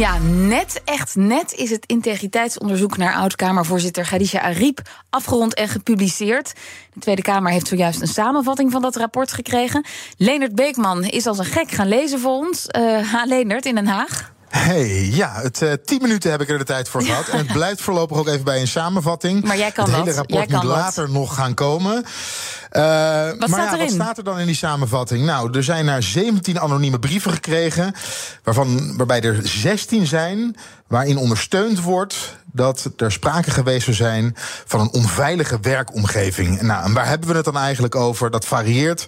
Ja, net, echt net is het integriteitsonderzoek naar oud-Kamervoorzitter Khadija Ariep afgerond en gepubliceerd. De Tweede Kamer heeft zojuist een samenvatting van dat rapport gekregen. Leendert Beekman is als een gek gaan lezen voor ons. Eh ha, in Den Haag. Hey, ja, het eh, tien minuten heb ik er de tijd voor gehad. En het blijft voorlopig ook even bij een samenvatting. Maar jij kan het hele rapport Jij kan moet later nog gaan komen. Eh, maar staat ja, erin? wat staat er dan in die samenvatting? Nou, er zijn er 17 anonieme brieven gekregen, waarvan, waarbij er 16 zijn waarin ondersteund wordt dat er sprake geweest zou zijn van een onveilige werkomgeving. Nou, en waar hebben we het dan eigenlijk over? Dat varieert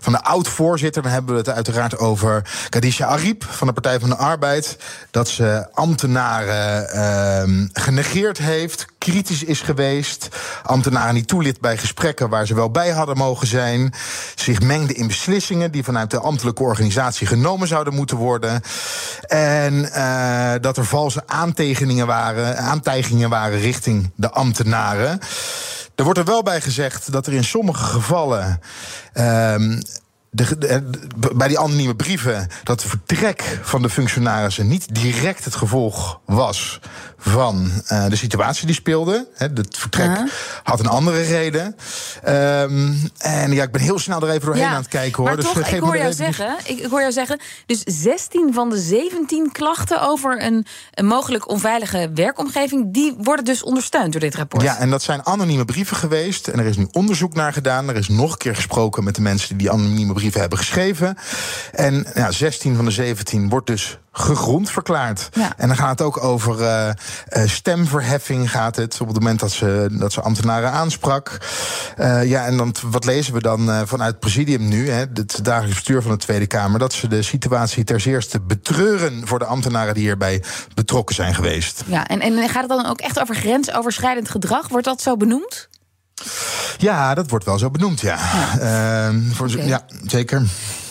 van de oud-voorzitter. Dan hebben we het uiteraard over Khadija Ariep van de Partij van de Arbeid. Dat ze ambtenaren ehm, genegeerd heeft, kritisch is geweest. Ambtenaren niet toeliet bij gesprekken waar ze wel bij hadden mogen zijn. Zich mengde in beslissingen die vanuit de ambtelijke organisatie genomen zouden moeten worden. En eh, dat er valse aantekeningen waren, aantijgingen waren richting de ambtenaren. Er wordt er wel bij gezegd dat er in sommige gevallen. ehm, de, de- de- bij die anonieme brieven dat het vertrek van de functionarissen niet direct het gevolg was van eh, de situatie die speelde. Het vertrek had een andere reden. Ehm, en ja, ik ben heel snel er even doorheen aan het kijken hoor. Maar dus toch, ik hoor, jou die- zeggen, ik, ik hoor jou zeggen, dus 16 van de 17 klachten over een, een mogelijk onveilige werkomgeving, die worden dus ondersteund door dit rapport. Ja, en dat zijn anonieme brieven geweest. En er is nu onderzoek naar gedaan. Er is nog een keer gesproken met de mensen die die anonieme brieven hebben geschreven. En ja, 16 van de 17 wordt dus gegrond verklaard. Ja. En dan gaat het ook over eh, eh, stemverheffing. Gaat het op het moment dat ze, dat ze ambtenaren aansprak. Eh, ja, en dan, wat lezen we dan vanuit het presidium nu, hè, het dagelijks bestuur van de Tweede Kamer, dat ze de situatie ter zeerste betreuren voor de ambtenaren die hierbij betrokken zijn geweest. Ja, en, en gaat het dan ook echt over grensoverschrijdend gedrag? Wordt dat zo benoemd? Ja, dat wordt wel zo benoemd, ja. Ehm, voor. Ja, zeker.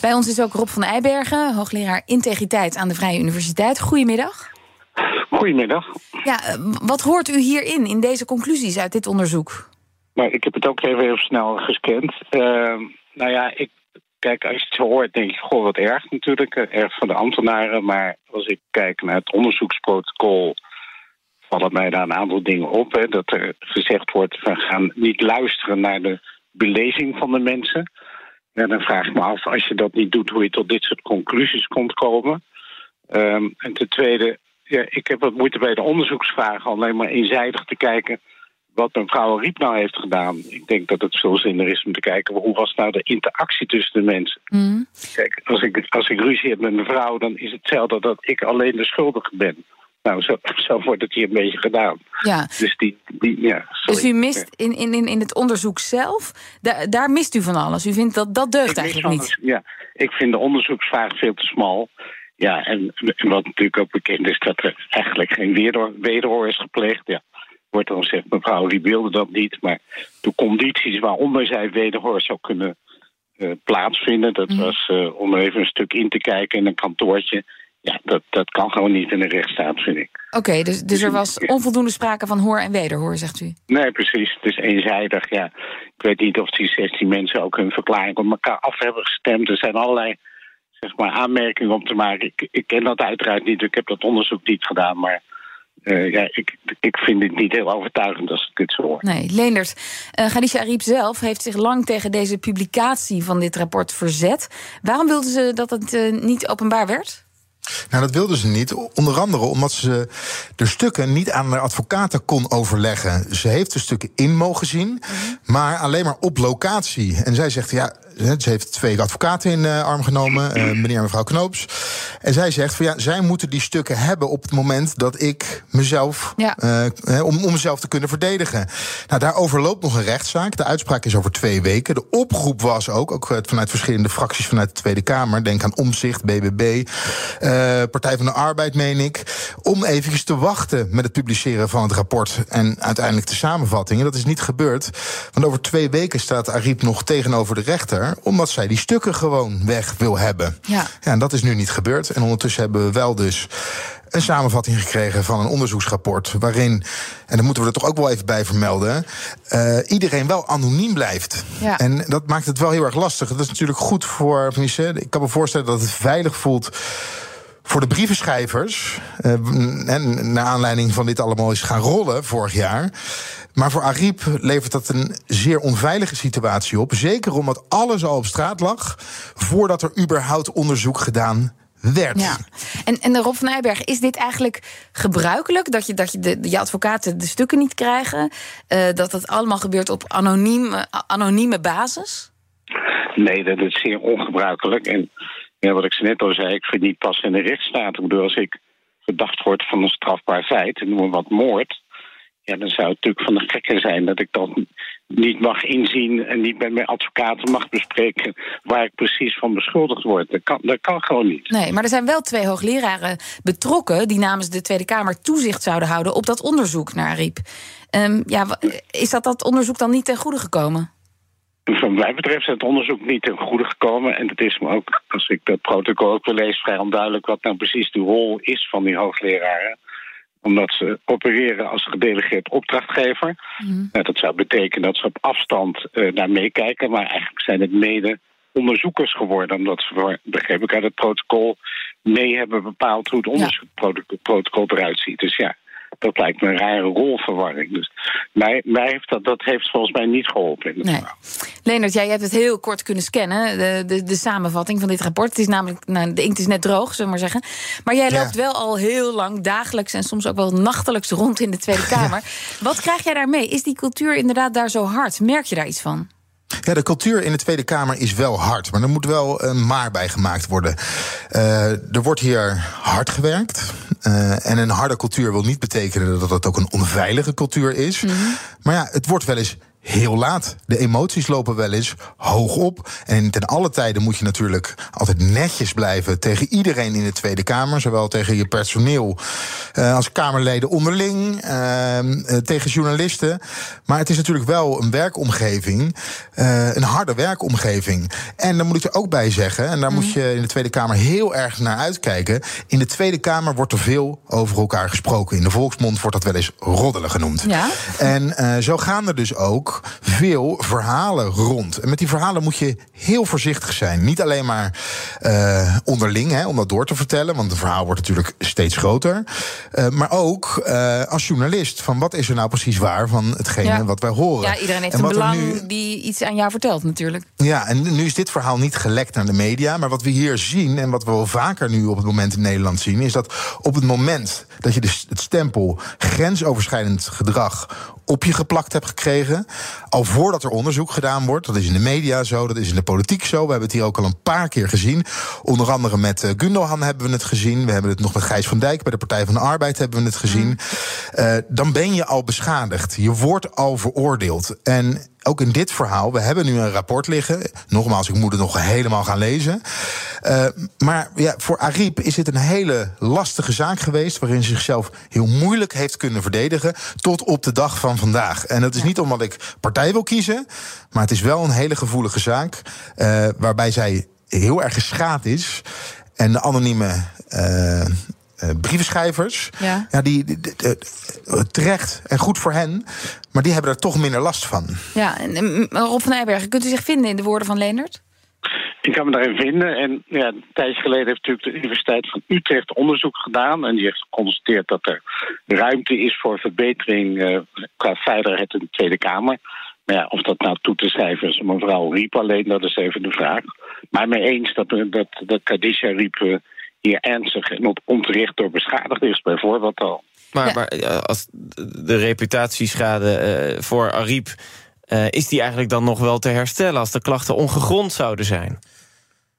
Bij ons is ook Rob van Eijbergen, hoogleraar integriteit aan de Vrije Universiteit. Goedemiddag. Goedemiddag. Ja, eh, wat hoort u hierin, in deze conclusies uit dit onderzoek? Maar ik heb het ook even heel snel gescand. Ehm, nou ja, ik, kijk, als je het zo hoort, denk je, goh, wat erg natuurlijk. eh, Erg van de ambtenaren. Maar als ik kijk naar het onderzoeksprotocol, vallen mij daar een aantal dingen op. Hè, dat er gezegd wordt, we gaan niet luisteren naar de belezing van de mensen. Ja, dan vraag ik me af, als je dat niet doet, hoe je tot dit soort conclusies komt komen. Ehm, en ten tweede, ja, ik heb wat moeite bij de onderzoeksvragen alleen maar eenzijdig te kijken wat mevrouw Riep nou heeft gedaan. Ik denk dat het veel zinniger is om te kijken hoe was nou de interactie tussen de mensen. Mhm. Kijk, als ik, als ik ruzie heb met mijn vrouw, dan is het hetzelfde dat ik alleen de schuldige ben. Nou, zo, zo wordt het hier een beetje gedaan. Ja. Dus die, die ja. Dus u mist in, in, in het onderzoek zelf, da- daar mist u van alles. U vindt dat dat deugt Ik eigenlijk niet. Ja, ik vind de onderzoeksvraag veel te smal. Ja, en, en wat natuurlijk ook bekend is, dat er eigenlijk geen wederhoor, wederhoor is gepleegd. Ja, wordt dan gezegd, mevrouw, die wilde dat niet. Maar de condities waaronder zij wederhoor zou kunnen eh, plaatsvinden, dat Mhm. was eh, om even een stuk in te kijken in een kantoortje. Ja, dat, dat kan gewoon niet in een rechtsstaat, vind ik. Oké, dus, dus er was onvoldoende sprake van hoor en wederhoor, zegt u. Nee, precies. Het is eenzijdig. Ja. Ik weet niet of die 16 mensen ook hun verklaring op elkaar af hebben gestemd. Er zijn allerlei zeg maar, aanmerkingen om te maken. Ik, ik ken dat uiteraard niet. Ik heb dat onderzoek niet gedaan. Maar eh, ja, ik, ik vind het niet heel overtuigend als ik het zo hoor. Nee, Leendert. Uh, Khadija Ariep zelf heeft zich lang tegen deze publicatie van dit rapport verzet. Waarom wilde ze dat het eh, niet openbaar werd? Nou, dat wilden ze niet. Onder andere omdat ze de stukken niet aan haar advocaten kon overleggen. Ze heeft de stukken in mogen zien, maar alleen maar op locatie. En zij zegt, ja, ze heeft twee advocaten in uh, arm genomen, uh, meneer en mevrouw Knoops. En zij zegt van ja, zij moeten die stukken hebben op het moment dat ik mezelf, ja. uh, om, om mezelf te kunnen verdedigen. Nou, daarover loopt nog een rechtszaak. De uitspraak is over twee weken. De oproep was ook, ook vanuit verschillende fracties vanuit de Tweede Kamer. Denk aan Omzicht, BBB, Partij van de Arbeid, meen ik. Om eventjes te wachten met het publiceren van het rapport en uiteindelijk de samenvattingen. Dat is niet gebeurd. Want over twee weken staat Ariep nog tegenover de rechter, omdat zij die stukken gewoon weg wil hebben. Ja. ja en dat is nu niet gebeurd. En ondertussen hebben we wel dus een samenvatting gekregen van een onderzoeksrapport. waarin, en daar moeten we er toch ook wel even bij vermelden. Uh, iedereen wel anoniem blijft. Ja. En dat maakt het wel heel erg lastig. Dat is natuurlijk goed voor. Ik kan me voorstellen dat het veilig voelt voor de brievenschrijvers, uh, en naar aanleiding van dit allemaal is gaan rollen vorig jaar. Maar voor Ariep levert dat een zeer onveilige situatie op. Zeker omdat alles al op straat lag voordat er überhaupt onderzoek gedaan werd. Ja. En, en Rob van Nijberg, is dit eigenlijk gebruikelijk? Dat je, dat je, de, je advocaten de stukken niet krijgen? Uh, dat het allemaal gebeurt op anoniem, anonieme basis? Nee, dat is zeer ongebruikelijk. En ja, wat ik ze net al zei, ik vind niet pas in de rechtsstaat. Ik bedoel, als ik verdacht word van een strafbaar feit, en noem wat moord, ja, dan zou het natuurlijk van de gekken zijn dat ik dan niet mag inzien en niet met mijn advocaten mag bespreken waar ik precies van beschuldigd word. Dat kan, dat kan gewoon niet. Nee, maar er zijn wel twee hoogleraren betrokken die namens de Tweede Kamer toezicht zouden houden op dat onderzoek naar Riep. Um, ja, is dat dat onderzoek dan niet ten goede gekomen? Van mij betreft is het onderzoek niet ten goede gekomen. En het is me ook, als ik dat protocol ook wil lezen, vrij onduidelijk wat nou precies de rol is van die hoogleraren omdat ze opereren als gedelegeerd opdrachtgever. Mm. dat zou betekenen dat ze op afstand uh, naar meekijken, maar eigenlijk zijn het mede onderzoekers geworden, omdat ze, begreep ik uit het protocol, mee hebben bepaald hoe het onderzoekprotocol eruit ziet. Dus ja, dat lijkt me een rare rolverwarring. Dus mij, mij heeft dat, dat heeft volgens mij niet geholpen in het nee. Leonard, jij hebt het heel kort kunnen scannen, de, de, de samenvatting van dit rapport. Het is namelijk, nou, de inkt is net droog, zullen we maar zeggen. Maar jij loopt wel al heel lang, dagelijks en soms ook wel nachtelijks rond in de Tweede Kamer. Wat krijg jij daarmee? Is die cultuur inderdaad daar zo hard? Merk je daar iets van? Ja, de cultuur in de Tweede Kamer is wel hard, maar er moet wel een maar bij gemaakt worden. Uh, er wordt hier hard gewerkt. Uh, en een harde cultuur wil niet betekenen dat het ook een onveilige cultuur is. Mm -hmm. Maar ja, het wordt wel eens heel laat. De emoties lopen wel eens hoog op. En ten alle tijden moet je natuurlijk altijd netjes blijven tegen iedereen in de Tweede Kamer. Zowel tegen je personeel uh, als Kamerleden onderling, uh, tegen journalisten. Maar het is natuurlijk wel een werkomgeving, uh, een harde werkomgeving. En dan moet ik er ook bij zeggen, en daar mm. moet mhm. je in de Tweede Kamer heel erg naar uitkijken. In de Tweede Kamer wordt er veel over elkaar gesproken. In de volksmond wordt dat wel eens roddelen genoemd. Ja? En zo gaan er dus ook veel verhalen rond. En met die verhalen moet je heel voorzichtig zijn. Niet alleen maar uh, onderling, hè, om dat door te vertellen, want het verhaal wordt natuurlijk steeds groter. Uh, maar ook uh, als journalist, van wat is er nou precies waar van hetgene ja. wat wij horen. Ja, iedereen heeft en een belang nu... die iets aan jou vertelt natuurlijk. Ja, en nu is dit verhaal niet gelekt naar de media. Maar wat we hier zien, en wat we wel vaker nu op het moment in Nederland zien, is dat op het moment dat je dus het stempel grensoverschrijdend gedrag op je geplakt hebt gekregen. Al voordat er onderzoek gedaan wordt. Dat is in de media zo, dat is in de politiek zo. We hebben het hier ook al een paar keer gezien. Onder andere met uh, Gundogan hebben we het gezien. We hebben het nog met Gijs van Dijk bij de Partij van de Arbeid hebben we het gezien. Uh, dan ben je al beschadigd. Je wordt al veroordeeld. En ook in dit verhaal, we hebben nu een rapport liggen. Nogmaals, ik moet het nog helemaal gaan lezen. Uh, maar ja, voor Ariep is dit een hele lastige zaak geweest. waarin ze zichzelf heel moeilijk heeft kunnen verdedigen. tot op de dag van vandaag. En dat is niet omdat ik partij wil kiezen. maar het is wel een hele gevoelige zaak. Uh, waarbij zij heel erg geschaad is. En de anonieme uh, uh, brievenschrijvers. Ja. ja die, die, die, uh, terecht en goed voor hen. Maar die hebben er toch minder last van. Ja, en Rob van Nijbergen, kunt u zich vinden in de woorden van Leendert? Ik kan me daarin vinden. En ja, een tijdje geleden heeft natuurlijk de Universiteit van Utrecht onderzoek gedaan. En die heeft geconstateerd dat er ruimte is voor verbetering uh, qua veiligheid in de Tweede Kamer. Maar ja, of dat nou toe te schrijven is mevrouw Riep alleen, dat is even de vraag. Maar mee eens dat, dat, dat Kadisha Riep hier ernstig en onterecht door beschadigd is, bijvoorbeeld al. Maar, maar als de reputatieschade uh, voor Ariep Uh, is die eigenlijk dan nog wel te herstellen als de klachten ongegrond zouden zijn?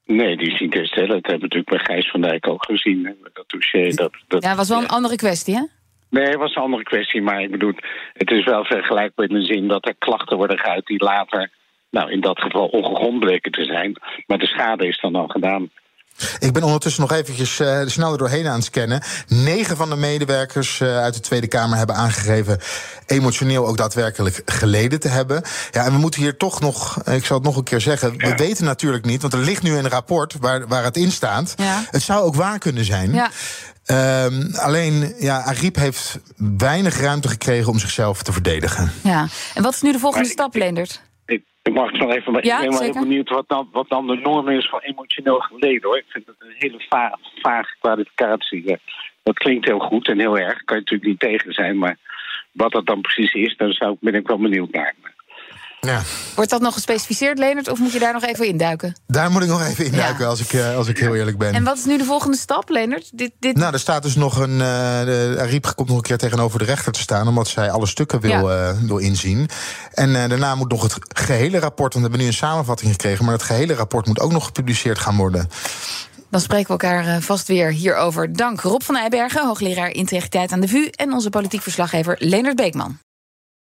Nee, die is niet te herstellen. Dat hebben we natuurlijk bij Gijs van Dijk ook gezien. Dat dossier. Dat, dat, ja, was wel een andere kwestie, hè? Nee, het was een andere kwestie. Maar ik bedoel, het is wel vergelijkbaar in de zin dat er klachten worden geuit die later, nou in dat geval ongegrond bleken te zijn. Maar de schade is dan al gedaan. Ik ben ondertussen nog eventjes uh, snel er doorheen aan het scannen. Negen van de medewerkers uh, uit de Tweede Kamer hebben aangegeven... emotioneel ook daadwerkelijk geleden te hebben. Ja, en we moeten hier toch nog, ik zal het nog een keer zeggen... we weten natuurlijk niet, want er ligt nu een rapport waar, waar het in staat. Ja. Het zou ook waar kunnen zijn. Ja. Um, alleen, ja, Ariep heeft weinig ruimte gekregen om zichzelf te verdedigen. Ja, en wat is nu de volgende stap, Leendert? Ik mag het nog even, maar Ja, ik ben wel zeker. heel benieuwd wat dan, wat dan de norm is van emotioneel geleden hoor. Ik vind het een hele va vage kwalificatie. Dat klinkt heel goed en heel erg, kan je natuurlijk niet tegen zijn, maar wat dat dan precies is, daar zou, ben ik wel benieuwd naar. Ja. Wordt dat nog gespecificeerd, Leonard, of moet je daar nog even induiken? Daar moet ik nog even induiken, Ja. als, ik, eh, als ik heel eerlijk ben. En wat is nu de volgende stap, Leonard? Dit, dit... Nou, er staat dus nog een. de, Ariep komt nog een keer tegenover de rechter te staan, omdat zij alle stukken wil, Ja. wil inzien. En daarna moet nog het gehele rapport, want we hebben nu een samenvatting gekregen, maar het gehele rapport moet ook nog gepubliceerd gaan worden. Dan spreken we elkaar vast weer hierover. Dank Rob van Eijbergen, hoogleraar integriteit aan de VU... en onze politiek verslaggever Leonard Beekman.